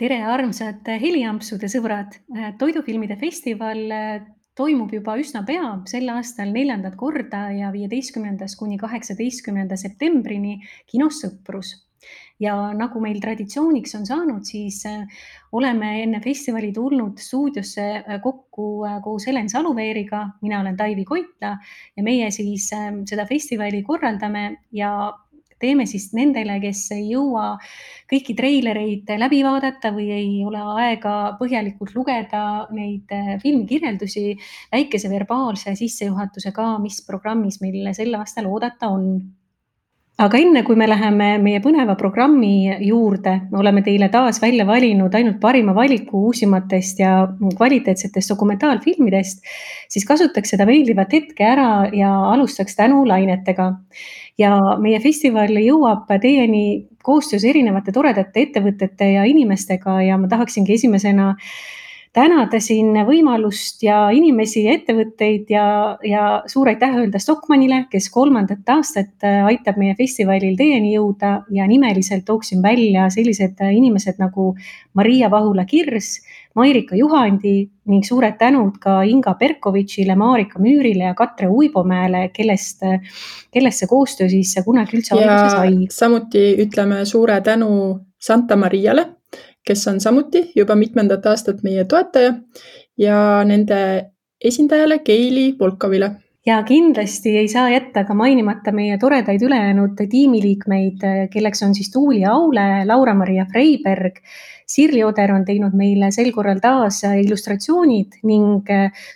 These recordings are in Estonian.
tere, armsad heliampsude sõbrad! toidufilmide festival äh, toimub juba üsna pea, sel aastal neljandat korda ja viieteistkümnendast kuni kaheksateistkümnenda septembrini kinos Sõprus. ja nagu meil traditsiooniks on saanud, siis äh, oleme enne festivali tulnud stuudiosse äh, kokku koos Helen Saluveeriga, mina olen Taivi Koitla ja meie siis seda festivali korraldame ja teeme siis nendele, kes ei jõua kõiki treilereid läbi vaadata või ei ole aega põhjalikult lugeda neid äh, filmikirjeldusi, väikese verbaalse sissejuhatuse ka, mis programmis meil sel aastal oodata on aga enne kui me läheme meie põneva programmi juurde, oleme teile taas välja valinud ainult parima valiku uusimatest ja kvaliteetsetest dokumentaalfilmidest, siis kasutaks seda meeldivat hetke ära ja alustaks tänulainetega. Ja meie festival jõuab teieni koostöös erinevate toredate ettevõtete ja inimestega ja ma tahaksingi esimesena tänada siin võimalust ja inimesi ja ettevõtteid ja, ja suur aitäh öelda Stockmannile, kes kolmandat aastat äh, aitab meie festivalil teieni jõuda ja nimeliselt tooksin välja sellised äh, inimesed nagu Maria Vahula-Kirs, Mairika Juhandi ning suured tänud ka Inga Berkovitšile, Marika Müürile ja Katre Uibomäele, kellest, äh, kellest see koostöö siis kunagi üldse alguse sai. samuti ütleme suure tänu Santa Mariale kes on samuti juba mitmendat aastat meie toetaja ja nende esindajale Keili Volkovile ja kindlasti ei saa jätta ka mainimata meie toredaid ülejäänud tiimiliikmeid, kelleks on siis Tuuli Aule, Laura-Maria Freiberg, Sirli Oder on teinud meile sel korral taas illustratsioonid ning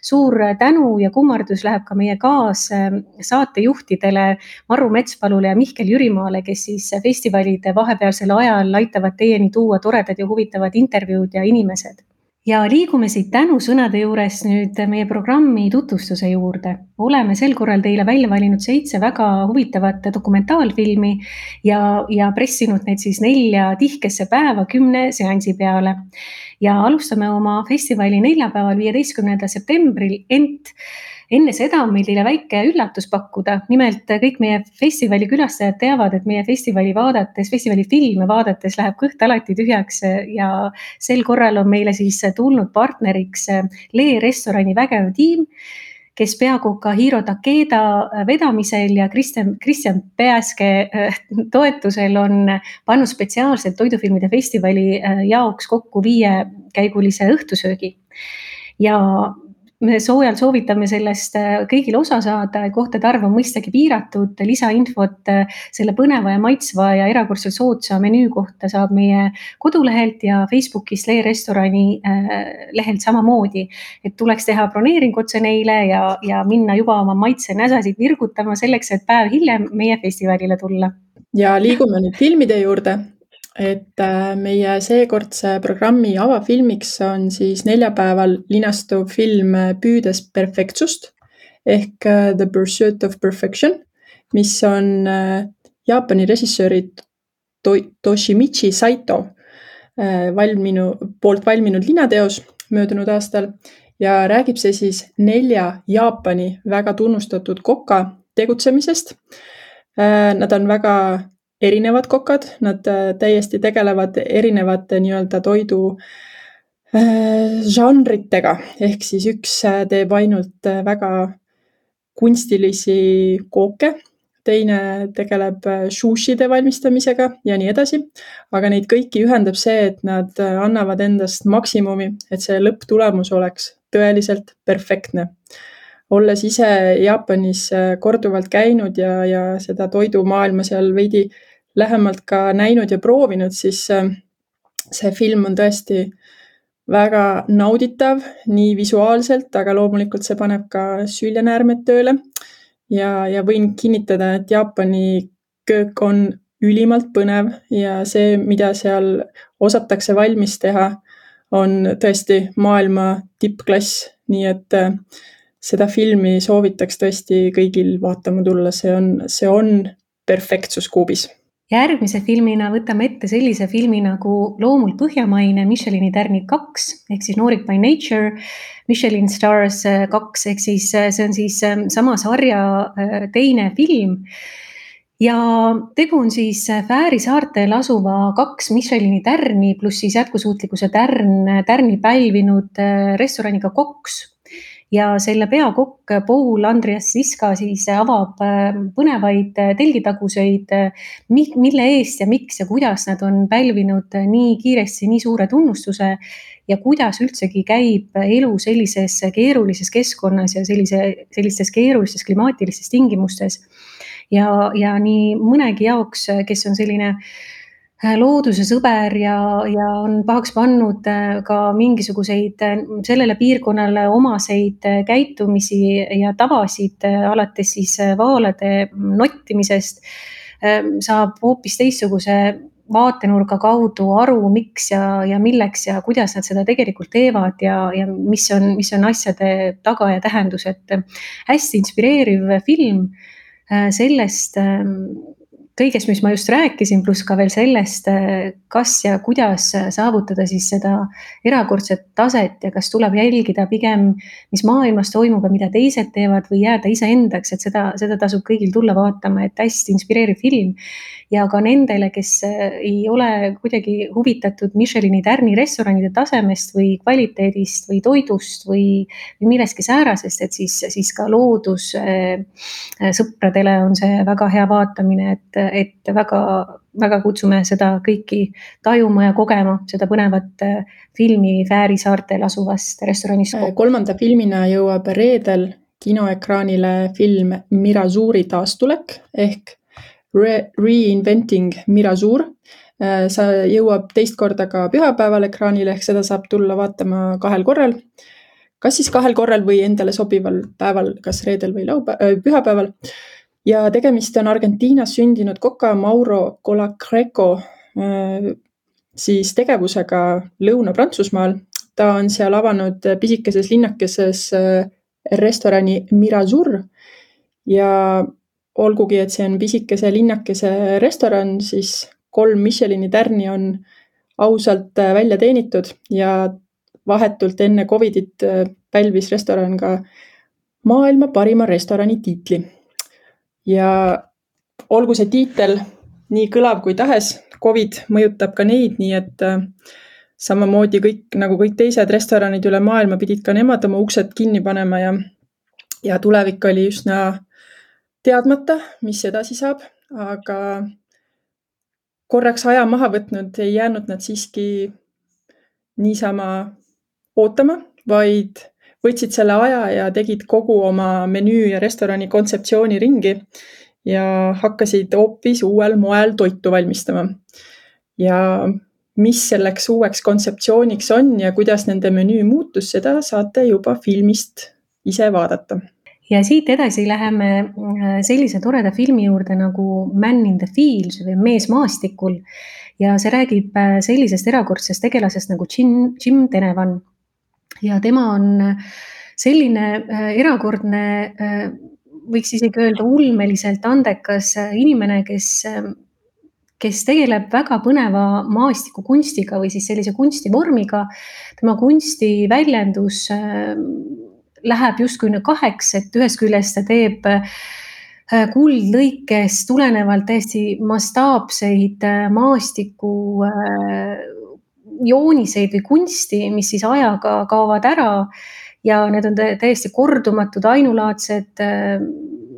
suur tänu ja kummardus läheb ka meie kaassaatejuhtidele Marru Metspalule ja Mihkel Jürimaale, kes siis festivalide vahepealsel ajal aitavad teieni tuua toredad ja huvitavad intervjuud ja inimesed ja liigume siit tänusõnade juures nüüd meie programmi tutvustuse juurde. oleme sel korral teile välja valinud seitse väga huvitavat dokumentaalfilmi ja, ja pressinud need siis nelja tihkesse päeva kümne seansi peale. ja alustame oma festivali neljapäeval, viieteistkümnendal septembril, ent enne seda on meil teile väike üllatus pakkuda. nimelt kõik meie festivali külastajad teavad, et meie festivali vaadates, festivali filme vaadates läheb kõht alati tühjaks ja sel korral on meile siis tulnud partneriks Lee restorani vägev tiim kes peaaegu ka Hiro Takeda vedamisel ja Kristjan, Kristjan Pääske äh, toetusel on pannud spetsiaalselt toidufilmide festivali äh, jaoks kokku viiekäigulise õhtusöögi. ja me soojalt soovitame sellest äh, kõigil osa saada, kohtade arv on mõistagi piiratud, lisainfot äh, selle põneva ja maitsva ja erakordselt soodsa menüü kohta saab meie kodulehelt ja Facebookis Lee restorani äh, lehelt samamoodi. et tuleks teha broneering otse neile ja, ja minna juba oma maitsenäsasid virgutama selleks, et päev hiljem meie festivalile tulla. ja liigume nüüd filmide juurde et äh, meie seekordse programmi avafilmiks on siis neljapäeval linastuv film äh, Püüdes perfektsust ehk äh, The Pursuit of Perfection, mis on Jaapani režissööri Toshimichi Saito valminu, poolt valminud linateos möödunud aastal ja räägib see siis nelja Jaapani väga tunnustatud koka tegutsemisest. Nad on väga erinevad kokad, nad äh, täiesti tegelevad erinevate nii-öelda toidu äh, žanritega, ehk siis üks äh, teeb ainult väga kunstilisi kooke, teine tegeleb sushide valmistamisega ja nii edasi. aga neid kõiki ühendab see, et nad annavad endast maksimumi, et see lõpptulemus oleks tõeliselt perfektne. olles ise Jaapanis korduvalt käinud ja, ja seda toidumaailma seal veidi lähemalt ka näinud ja proovinud, siis äh, see film on tõesti väga nauditav nii visuaalselt, aga loomulikult see paneb ka süljenäärmed tööle. ja, ja võin kinnitada, et Jaapani köök on ülimalt põnev ja see, mida seal osatakse valmis teha, on tõesti maailma tippklass, nii et äh, seda filmi soovitaks tõesti kõigil vaatama tulla, see on, see on perfektsus kuubis järgmise filmina võtame ette sellise filmi nagu loomult põhjamaine Michelini tärnik kaks ehk siis Noorik by nature, Michelin stars äh, kaks ehk siis äh, see on siis ähm, sama sarja äh, teine film. Ja tegu on siis Fääri saartel asuva kaks Michelini tärni pluss siis jätkusuutlikkuse tärn, tärni pälvinud restoraniga Koks ja selle peakokk Paul Andreas Siska siis avab äh, põnevaid äh, telgitaguseid, äh, mille eest ja miks ja kuidas nad on pälvinud nii kiiresti nii suure tunnustuse ja kuidas üldsegi käib elu sellises keerulises keskkonnas ja sellise, sellistes keerulistes klimaatilistes tingimustes. ja, ja nii mõnegi jaoks, kes on selline äh, looduse sõber ja, ja on pahaks pannud äh, ka mingisuguseid äh, sellele piirkonnale omaseid käitumisi ja tavasid, alates siis vaalade nottimisest, saab hoopis teistsuguse vaatenurga kaudu aru, miks ja, ja milleks ja kuidas nad seda tegelikult teevad ja, ja mis on, mis on asjade taga ja tähendus, et hästi inspireeriv film sellest kõigest, mis ma just rääkisin, pluss ka veel sellest, kas ja kuidas saavutada siis seda erakordset taset ja kas tuleb jälgida pigem, mis maailmas toimub ja mida teised teevad või jääda iseendaks, et seda, seda tasub kõigil tulla vaatama, et hästi inspireeriv film. Ja ka nendele, kes äh, ei ole kuidagi huvitatud Michelini tärni restoranide tasemest või kvaliteedist või toidust või, või millestki säärasest, et siis, siis ka loodussõpradele äh, on see väga hea vaatamine, et, et väga, väga kutsume seda kõiki tajuma ja kogema, seda põnevat äh, filmi Fääri saartel asuvast restoranist. kolmanda filmina jõuab reedel kinoekraanile film Mirazuri taastulek ehk Re Reinventing Mirazur. Äh, see jõuab teist korda ka pühapäeval ekraanile, ehk seda saab tulla vaatama kahel korral. kas siis kahel korral või endale sobival päeval, kas reedel või laupäeval, pühapäeval. Ja tegemist on Argentiinas sündinud koka Mauro Colacreco äh, siis tegevusega Lõuna-Prantsusmaal. ta on seal avanud pisikeses linnakeses äh, restorani Mirazur ja olgugi, et see on pisikese linnakese restoran, siis kolm Michelini tärni on ausalt äh, välja teenitud ja vahetult enne Covidit pälvis restoran ka maailma parima restorani tiitli. Ja olgu see tiitel nii kõlav kui tahes, Covid mõjutab ka neid, nii et äh, samamoodi kõik nagu kõik teised restoranid üle maailma pidid ka nemad oma uksed kinni panema ja, ja tulevik oli üsna teadmata, mis edasi saab, aga korraks aja maha võtnud, ei jäänud nad siiski niisama ootama, vaid võtsid selle aja ja tegid kogu oma menüü ja restorani kontseptsiooni ringi ja hakkasid hoopis uuel moel toitu valmistama. ja mis selleks uueks kontseptsiooniks on ja kuidas nende menüü muutus, seda saate juba filmist ise vaadata ja siit edasi läheme äh, sellise toreda filmi juurde nagu Man in the Fields või Mees maastikul. ja see räägib äh, sellisest erakordsest tegelasest nagu Jim, Jim Tenevan. Ja tema on äh, selline erakordne, võiks isegi öelda ulmeliselt andekas inimene, kes kes tegeleb väga põneva maastikukunstiga või siis sellise kunstivormiga. tema kunstiväljendus läheb justkui kaheks, et ühest küljest ta teeb äh, kuldlõikes tulenevalt täiesti mastaapseid äh, maastiku äh, jooniseid või kunsti, mis siis ajaga kaovad ära ja need on täiesti kordumatud, ainulaadsed,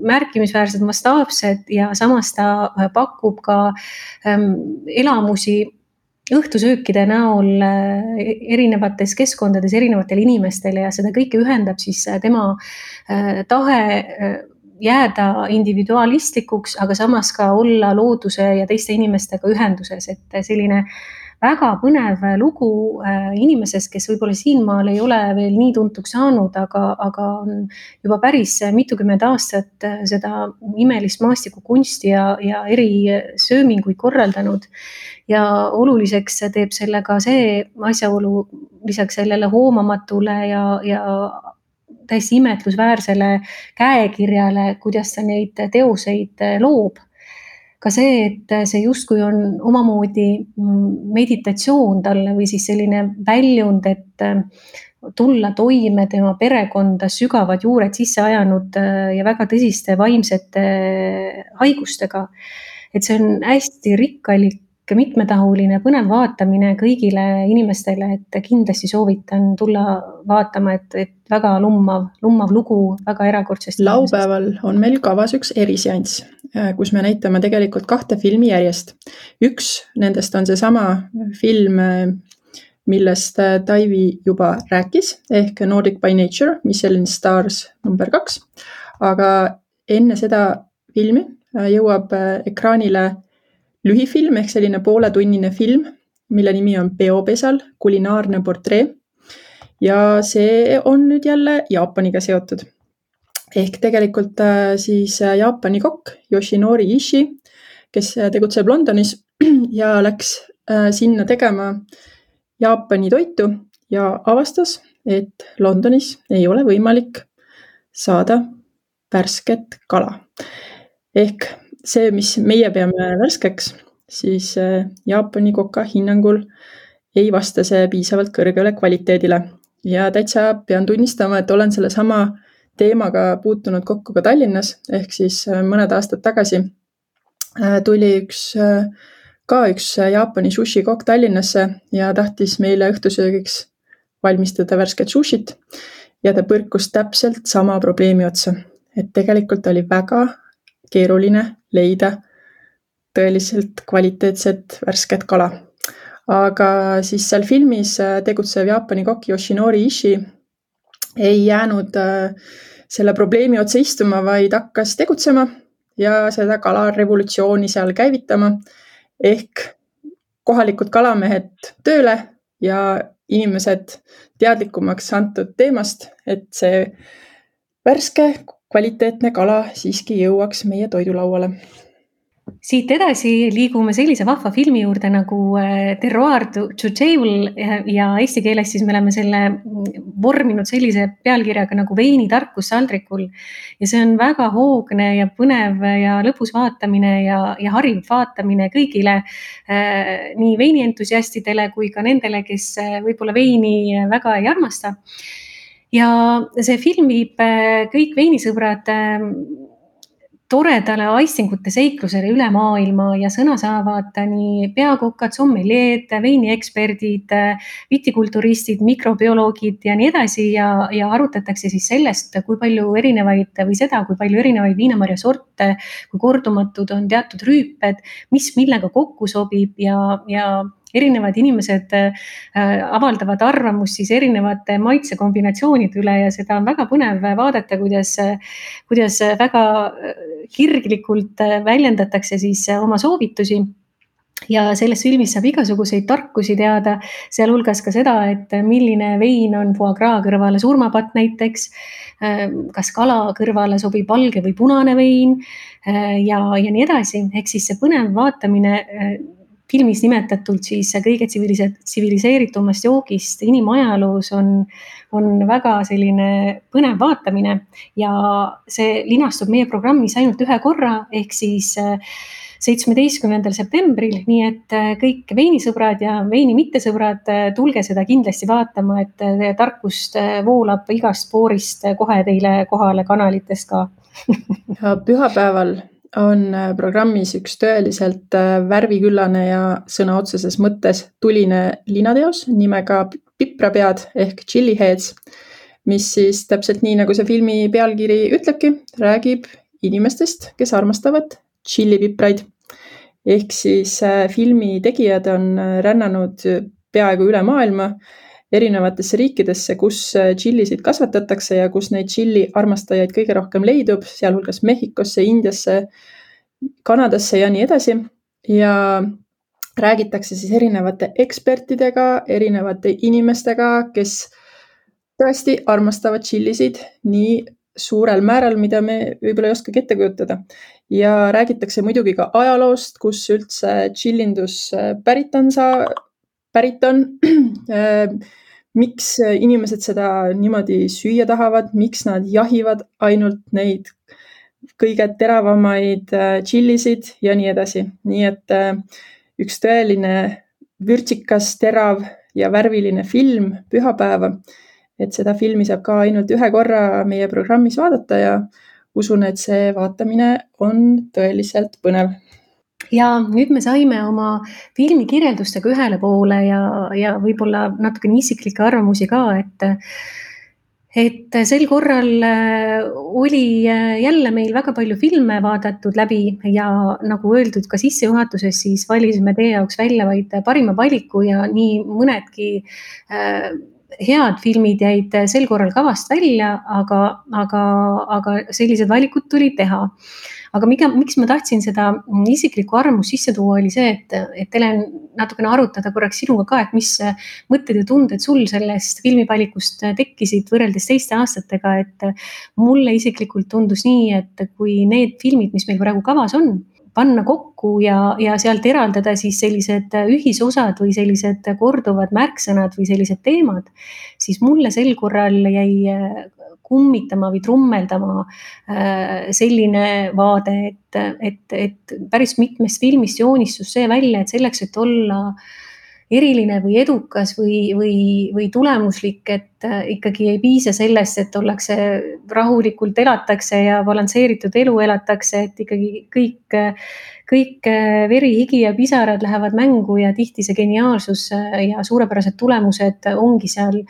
märkimisväärsed, mastaapsed ja samas ta pakub ka ähm, elamusi õhtusöökide näol äh, erinevates keskkondades erinevatele inimestele ja seda kõike ühendab siis äh, tema äh, tahe jääda individualistlikuks, aga samas ka olla looduse ja teiste inimestega ühenduses, et selline väga põnev lugu inimesest, kes võib-olla siinmaal ei ole veel nii tuntuks saanud, aga, aga on juba päris mitukümmend aastat seda imelist maastikukunsti ja, ja eri sööminguid korraldanud ja oluliseks teeb selle ka see asjaolu lisaks sellele hoomamatule ja, ja täiesti imetlusväärsele käekirjale, kuidas ta neid teoseid loob. Ka see, et see justkui on omamoodi meditatsioon talle või siis selline väljund, et tulla toime tema perekonda sügavad juured sisse ajanud ja väga tõsiste vaimsete haigustega. et see on hästi rikkalik mitmetahuline põnev vaatamine kõigile inimestele, et kindlasti soovitan tulla vaatama, et, et väga lummav, lummav lugu väga erakordsest. laupäeval on meil kavas üks eriseanss, äh, kus me näitame tegelikult kahte filmi järjest. üks nendest on seesama film, äh, millest äh, Taivi juba rääkis ehk Nordic by nature, Michelin stars number kaks. aga enne seda filmi jõuab ekraanile lühifilm ehk selline pooletunnine film, mille nimi on Peopesal, kulinaarne portree. ja see on nüüd jälle Jaapaniga seotud. ehk tegelikult äh, siis äh, Jaapani kokk Yoshinori Ishii, kes äh, tegutseb Londonis ja läks sinna tegema Jaapani toitu ja avastas, et Londonis ei ole võimalik saada värsket kala. ehk see, mis meie peame värskeks, siis äh, Jaapani koka hinnangul ei vasta see piisavalt kõrgele kvaliteedile. ja täitsa pean tunnistama, et olen sellesama teemaga puutunud kokku ka Tallinnas, ehk siis äh, mõned aastad tagasi äh, tuli üks, ka üks Jaapani sushi-kokk Tallinnasse ja tahtis meile õhtusöögiks valmistada värsket sushit. ja ta põrkus täpselt sama probleemi otsa, et tegelikult oli väga keeruline leida tõeliselt kvaliteetset värsket kala. aga siis seal filmis äh, tegutsev Jaapani kokk Yoshinori Ishii ei jäänud äh, selle probleemi otsa istuma, vaid hakkas tegutsema ja seda kalarevolutsiooni seal käivitama. ehk kohalikud kalamehed tööle ja inimesed teadlikumaks antud teemast, et see värske kvaliteetne kala siiski jõuaks meie toidulauale siit edasi liigume sellise vahva filmi juurde nagu äh, Terroir to Jail ja eesti keeles siis me oleme selle vorminud sellise pealkirjaga nagu Veinitarkus saldrikul. ja see on väga hoogne ja põnev ja lõbus vaatamine ja, ja hariv vaatamine kõigile äh,. nii veinientusiastidele kui ka nendele, kes äh, võib-olla veini väga ei armasta ja see film viib äh, kõik veinisõbrad toredale aistingute seiklusele üle maailma ja sõna saavad nii peakokad, sommeljeed, veinieksperdid, vitikulturistid, mikrobioloogid ja nii edasi. Ja, ja arutatakse siis sellest, kui palju erinevaid või seda, kui palju erinevaid viinamarja sorte, kui kordumatud on teatud rüüped, mis millega kokku sobib ja, ja erinevad inimesed äh, avaldavad arvamust siis erinevate maitsekombinatsioonide üle ja seda on väga põnev vaadata, kuidas, kuidas väga kirglikult väljendatakse siis oma soovitusi ja selles filmis saab igasuguseid tarkusi teada, sealhulgas ka seda, et milline vein on foie gras kõrvale surmapatt näiteks. kas kala kõrvale sobib valge või punane vein ja, ja nii edasi, ehk siis see põnev vaatamine filmis nimetatult siis kõige tsivilise-, tsiviliseeritumast joogist inimajaloos on, on väga selline põnev vaatamine ja see linastub meie programmis ainult ühe korra, ehk siis äh, seitsmeteistkümnendal septembril, nii et äh, kõik veinisõbrad ja veini mittesõbrad, äh, tulge seda kindlasti vaatama, et tarkust voolab igast spoorist kohe teile kohale kanalitest ka. Pühapäeval on äh, programmis üks tõeliselt äh, värviküllane ja sõna otseses mõttes tuline linateos nimega Piprapead ehk Chili Heads, mis siis täpselt nii, nagu see filmi pealkiri ütlebki, räägib inimestest, kes armastavad tšillipipraid. ehk siis äh, filmi tegijad on rännanud peaaegu üle maailma erinevatesse riikidesse, kus tšillisid kasvatatakse ja kus neid tšilli armastajaid kõige rohkem leidub, sealhulgas Mehhikosse, Indiasse, Kanadasse ja nii edasi. ja räägitakse siis erinevate ekspertidega, erinevate inimestega, kes tõesti armastavad tšillisid nii suurel määral, mida me võib-olla ei oskagi ette kujutada. ja räägitakse muidugi ka ajaloost, kus üldse tšillindus pärit on, pärit on miks inimesed seda niimoodi süüa tahavad, miks nad jahivad ainult neid kõige teravamaid äh, tšillisid ja nii edasi, nii et äh, üks tõeline vürtsikas, terav ja värviline film pühapäeva. Et seda filmi saab ka ainult ühe korra meie programmis vaadata ja usun, et see vaatamine on tõeliselt põnev ja nüüd me saime oma filmi kirjeldustega ühele poole ja, ja võib-olla natukene isiklikke arvamusi ka, et et sel korral äh, oli äh, jälle meil väga palju filme vaadatud läbi ja nagu öeldud ka sissejuhatuses, siis valisime teie jaoks välja vaid parima valiku ja nii mõnedki äh, head filmid jäid sel korral kavast välja, aga, aga, aga sellised valikud tuli teha aga miga, miks ma tahtsin seda isiklikku arvamust sisse tuua, oli see, et, et Helen, natukene arutada korraks sinuga ka, et mis mõtted ja tunded sul sellest filmivalikust tekkisid võrreldes teiste aastatega, et mulle isiklikult tundus nii, et kui need filmid, mis meil praegu kavas on panna kokku ja, ja sealt eraldada siis sellised ühisosad või sellised korduvad märksõnad või sellised teemad, siis mulle sel korral jäi kummitama või trummeldama äh, selline vaade, et, et, et päris mitmest filmist joonistus see välja, et selleks, et olla eriline või edukas või, või, või tulemuslik, et äh, ikkagi ei piisa sellest, et ollakse rahulikult elatakse ja balansseeritud elu elatakse, et ikkagi kõik kõik äh, veri, higi ja pisarad lähevad mängu ja tihti see geniaalsus äh, ja suurepärased tulemused ongi seal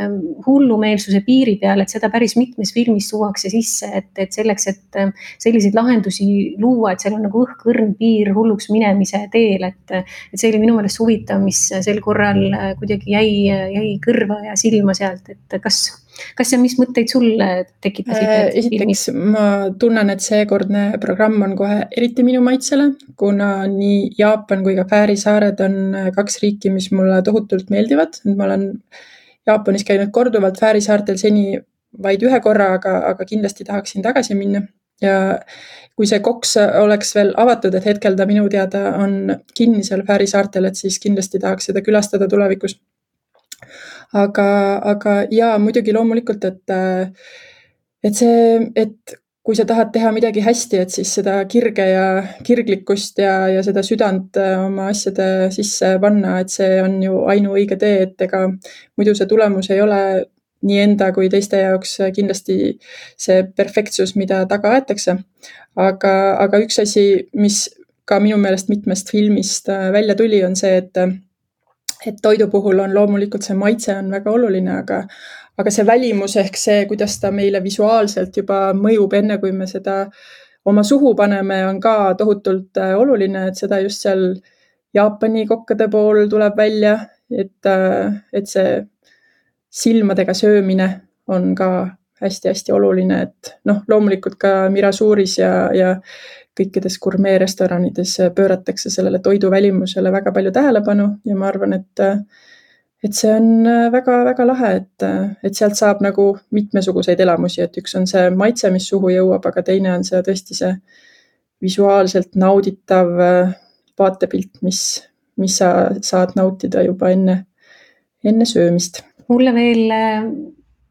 ähm, hullumeelsuse piiri peal, et seda päris mitmes filmis tuuakse sisse, et, et selleks, et ähm, selliseid lahendusi luua, et seal on nagu õhk-õrn piir hulluks minemise teel, et, et see oli minu meelest huvitav, mis sel korral kuidagi jäi, jäi kõrva ja silma sealt, et kas kas ja mis mõtteid sul tekitasid? Äh, esiteks ma tunnen, et seekordne programm on kohe eriti minu maitsele, kuna nii Jaapan kui ka Fääri saared on äh, kaks riiki, mis mulle tohutult meeldivad. ma olen Jaapanis käinud korduvalt, Fääri saartel seni vaid ühe korra, aga, aga kindlasti tahaksin tagasi minna ja kui see koks oleks veel avatud, et hetkel ta minu teada on kinni seal Fääri saartel, et siis kindlasti tahaks seda külastada tulevikus aga, aga jaa, muidugi loomulikult, et, et see, et kui sa tahad teha midagi hästi, et siis seda kirge ja kirglikkust ja, ja seda südant äh, oma asjade sisse panna, et see on ju ainuõige tee, et ega muidu see tulemus ei ole nii enda kui teiste jaoks kindlasti see perfektsus, mida taga aetakse. aga, aga üks asi, mis ka minu meelest mitmest filmist äh, välja tuli, on see, et et toidu puhul on loomulikult see maitse on väga oluline, aga, aga see välimus ehk see, kuidas ta meile visuaalselt juba mõjub, enne kui me seda oma suhu paneme, on ka tohutult äh, oluline, et seda just seal Jaapani kokkade pool tuleb välja, et, äh, et see silmadega söömine on ka hästi-hästi oluline, et noh, loomulikult ka Mirasuuris ja, ja kõikides gurmeerestoranides pööratakse sellele toidu välimusele väga palju tähelepanu ja ma arvan, et et see on väga-väga lahe, et, et sealt saab nagu mitmesuguseid elamusi, et üks on see maitse, mis suhu jõuab, aga teine on see tõesti see visuaalselt nauditav vaatepilt, mis, mis sa saad nautida juba enne, enne söömist. mulle veel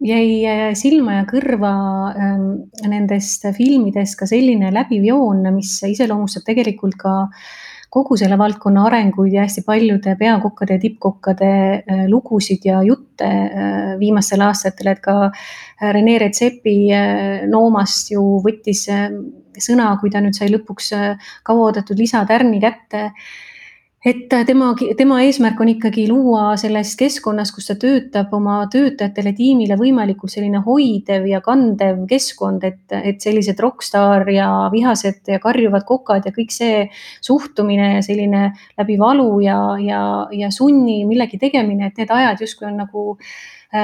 jäi äh, silma ja kõrva ähm, nendest filmidest ka selline läbiv joon, mis iseloomustab tegelikult ka kogu selle valdkonna arenguid ja hästi paljude peakokkade ja tippkokkade äh, lugusid ja jutte äh, viimastel aastatel, et ka Rene Redzepi Noomast ju võttis sõna, kui ta nüüd sai lõpuks kauaoodatud lisatärni kätte et tema, tema eesmärk on ikkagi luua selles keskkonnas, kus ta töötab, oma töötajatele, tiimile võimalikult selline hoidev ja kandev keskkond, et, et sellised rokkstaar ja vihased ja karjuvad kokad ja kõik see suhtumine ja selline läbi valu ja, ja, ja sunni millegi tegemine, et need ajad justkui on nagu äh,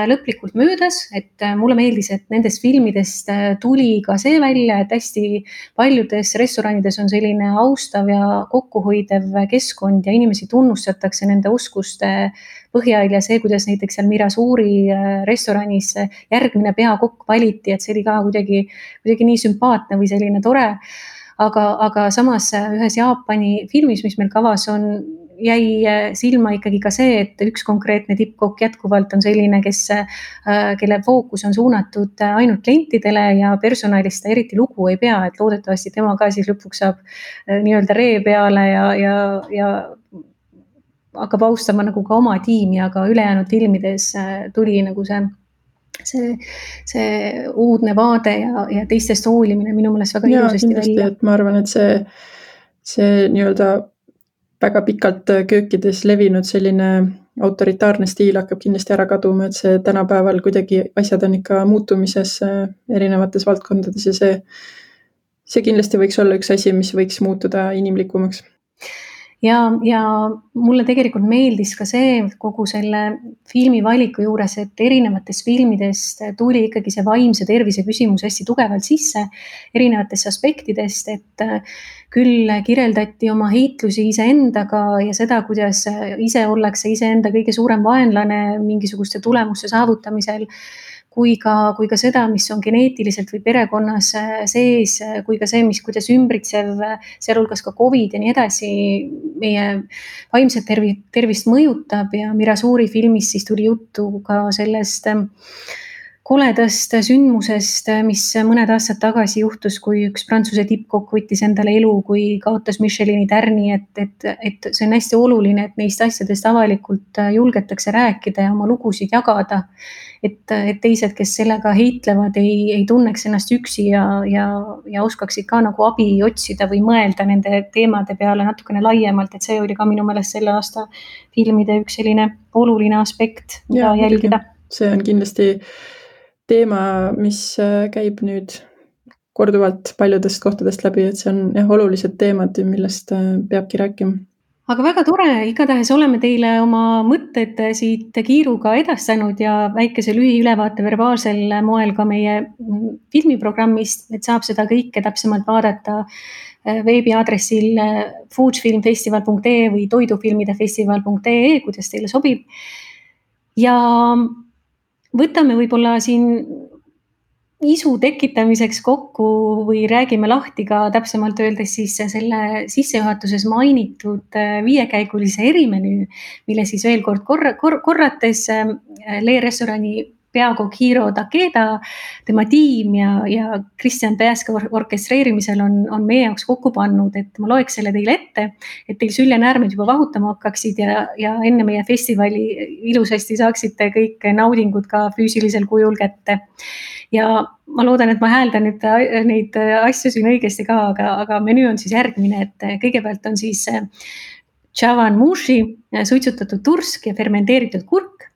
lõplikult möödas, et äh, mulle meeldis, et nendest filmidest äh, tuli ka see välja, et hästi paljudes restoranides on selline austav ja kokkuhoidev keskkond ja inimesi tunnustatakse nende oskuste põhjal ja see, kuidas näiteks seal Mirasuuri restoranis järgmine peakokk valiti, et see oli ka kuidagi, kuidagi nii sümpaatne või selline tore. Aga, aga samas ühes Jaapani filmis, mis meil kavas on, jäi äh, silma ikkagi ka see, et üks konkreetne tippkokk jätkuvalt on selline, kes, äh, kelle fookus on suunatud äh, ainult klientidele ja personalist ta eriti lugu ei pea, et loodetavasti tema ka siis lõpuks saab nii-öelda ree peale ja, ja, ja hakkab austama nagu ka oma tiimi, aga ülejäänud filmides tuli nagu see see, see uudne vaade ja, ja teistest hoolimine minu meelest väga ja, ilusasti välja. ma arvan, et see, see nii-öelda väga pikalt köökides levinud selline autoritaarne stiil hakkab kindlasti ära kaduma, et see tänapäeval kuidagi asjad on ikka muutumises äh, erinevates valdkondades ja see, see kindlasti võiks olla üks asi, mis võiks muutuda inimlikumaks. Ja, ja mulle tegelikult meeldis ka see kogu selle filmi valiku juures, et erinevatest filmidest tuli ikkagi see vaimse tervise küsimus hästi tugevalt sisse erinevatest aspektidest, et äh, küll kirjeldati oma heitlusi iseendaga ja seda, kuidas ise ollakse iseenda kõige suurem vaenlane mingisuguste tulemuste saavutamisel kui ka, kui ka seda, mis on geneetiliselt või perekonnas sees, kui ka see, mis, kuidas ümbritsev, sealhulgas ka Covid ja nii edasi, meie vaimset tervi-, tervist mõjutab ja Mira Suuri filmis siis tuli juttu ka sellest äh, koledast sündmusest, mis mõned aastad tagasi juhtus, kui üks Prantsuse tippkokk võttis endale elu, kui kaotas Michelini tärni, et, et, et see on hästi oluline, et neist asjadest avalikult julgetakse rääkida ja oma lugusid jagada et, et teised, kes sellega heitlevad, ei, ei tunneks ennast üksi ja, ja, ja oskaksid ka nagu abi otsida või mõelda nende teemade peale natukene laiemalt, et see oli ka minu meelest selle aasta filmide üks selline oluline aspekt, mida ja, jälgida. see on kindlasti teema, mis äh, käib nüüd korduvalt paljudest kohtadest läbi, et see on jah, olulised teemad, millest äh, peabki rääkima aga väga tore, igatahes oleme teile oma mõtted siit kiiruga edastanud ja väikese lühiülevaate verbaalsel moel ka meie filmiprogrammist, et saab seda kõike täpsemalt vaadata äh, veebiaadressil äh, foodfilmfestival.ee või toidufilmidefestival.ee, kuidas teile sobib. ja võtame võib-olla siin isu tekitamiseks kokku või räägime lahti ka täpsemalt öeldes siis selle sissejuhatuses mainitud äh, viiekäigulise erimenüü, mille siis veel kord korra, kor, korrates äh, Lee restorani peakokk Hiro Takeda, tema tiim ja, ja Kristjan Pääske orkestreerimisel on, on meie jaoks kokku pannud, et ma loeks selle teile ette, et teil süljenäärmed juba vahutama hakkaksid ja, ja enne meie festivali ilusasti saaksite kõik naudingud ka füüsilisel kujul kätte ja ma loodan, et ma hääldan nüüd neid asju siin õigesti ka, aga, aga menüü on siis järgmine, et kõigepealt on siis Chavan äh, mushi, äh, suitsutatud tursk ja fermenteeritud kurk.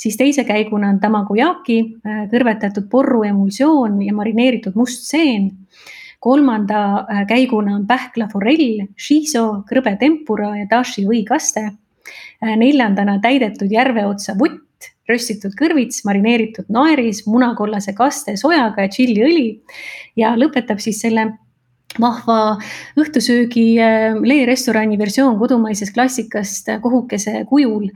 Siis teise käiguna on tamagojaki, äh, kõrvetatud porru emulsioon ja marineeritud must seen. kolmanda käiguna on pähkla forell, shiso, krõbe tempura ja dashi võikaste. neljandana täidetud järveotsa vutt röstitud kõrvits, marineeritud naeris, munakollase kaste sojaga ja tšilliõli ja lõpetab siis selle vahva õhtusöögi äh, Lee restorani versioon kodumaisest klassikast kohukese kujul.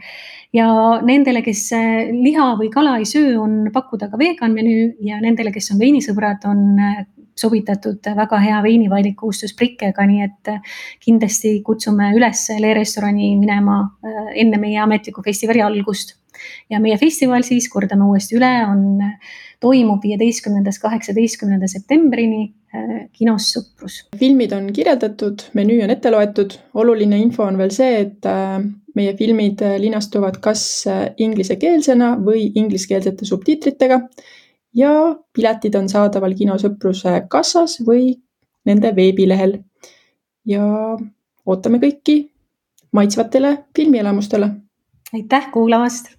Ja nendele, kes äh, liha või kala ei söö, on pakkuda ka vegan menüü ja nendele, kes on veinisõbrad, on äh, sobitatud väga hea veinivalik koostöös Prikkega, nii et kindlasti kutsume üles Lee restorani minema enne meie ametliku festivali algust. Ja meie festival siis, kordame uuesti üle, on, toimub viieteistkümnendast kaheksateistkümnenda septembrini kinos Sõprus. filmid on kirjeldatud, menüü on ette loetud, oluline info on veel see, et äh, meie filmid äh, linastuvad kas inglisekeelsena või ingliskeelsete subtiitritega ja piletid on saadaval kino Sõpruse kassas või nende veebilehel. ja ootame kõiki maitsvatele filmielamustele. aitäh kuulamast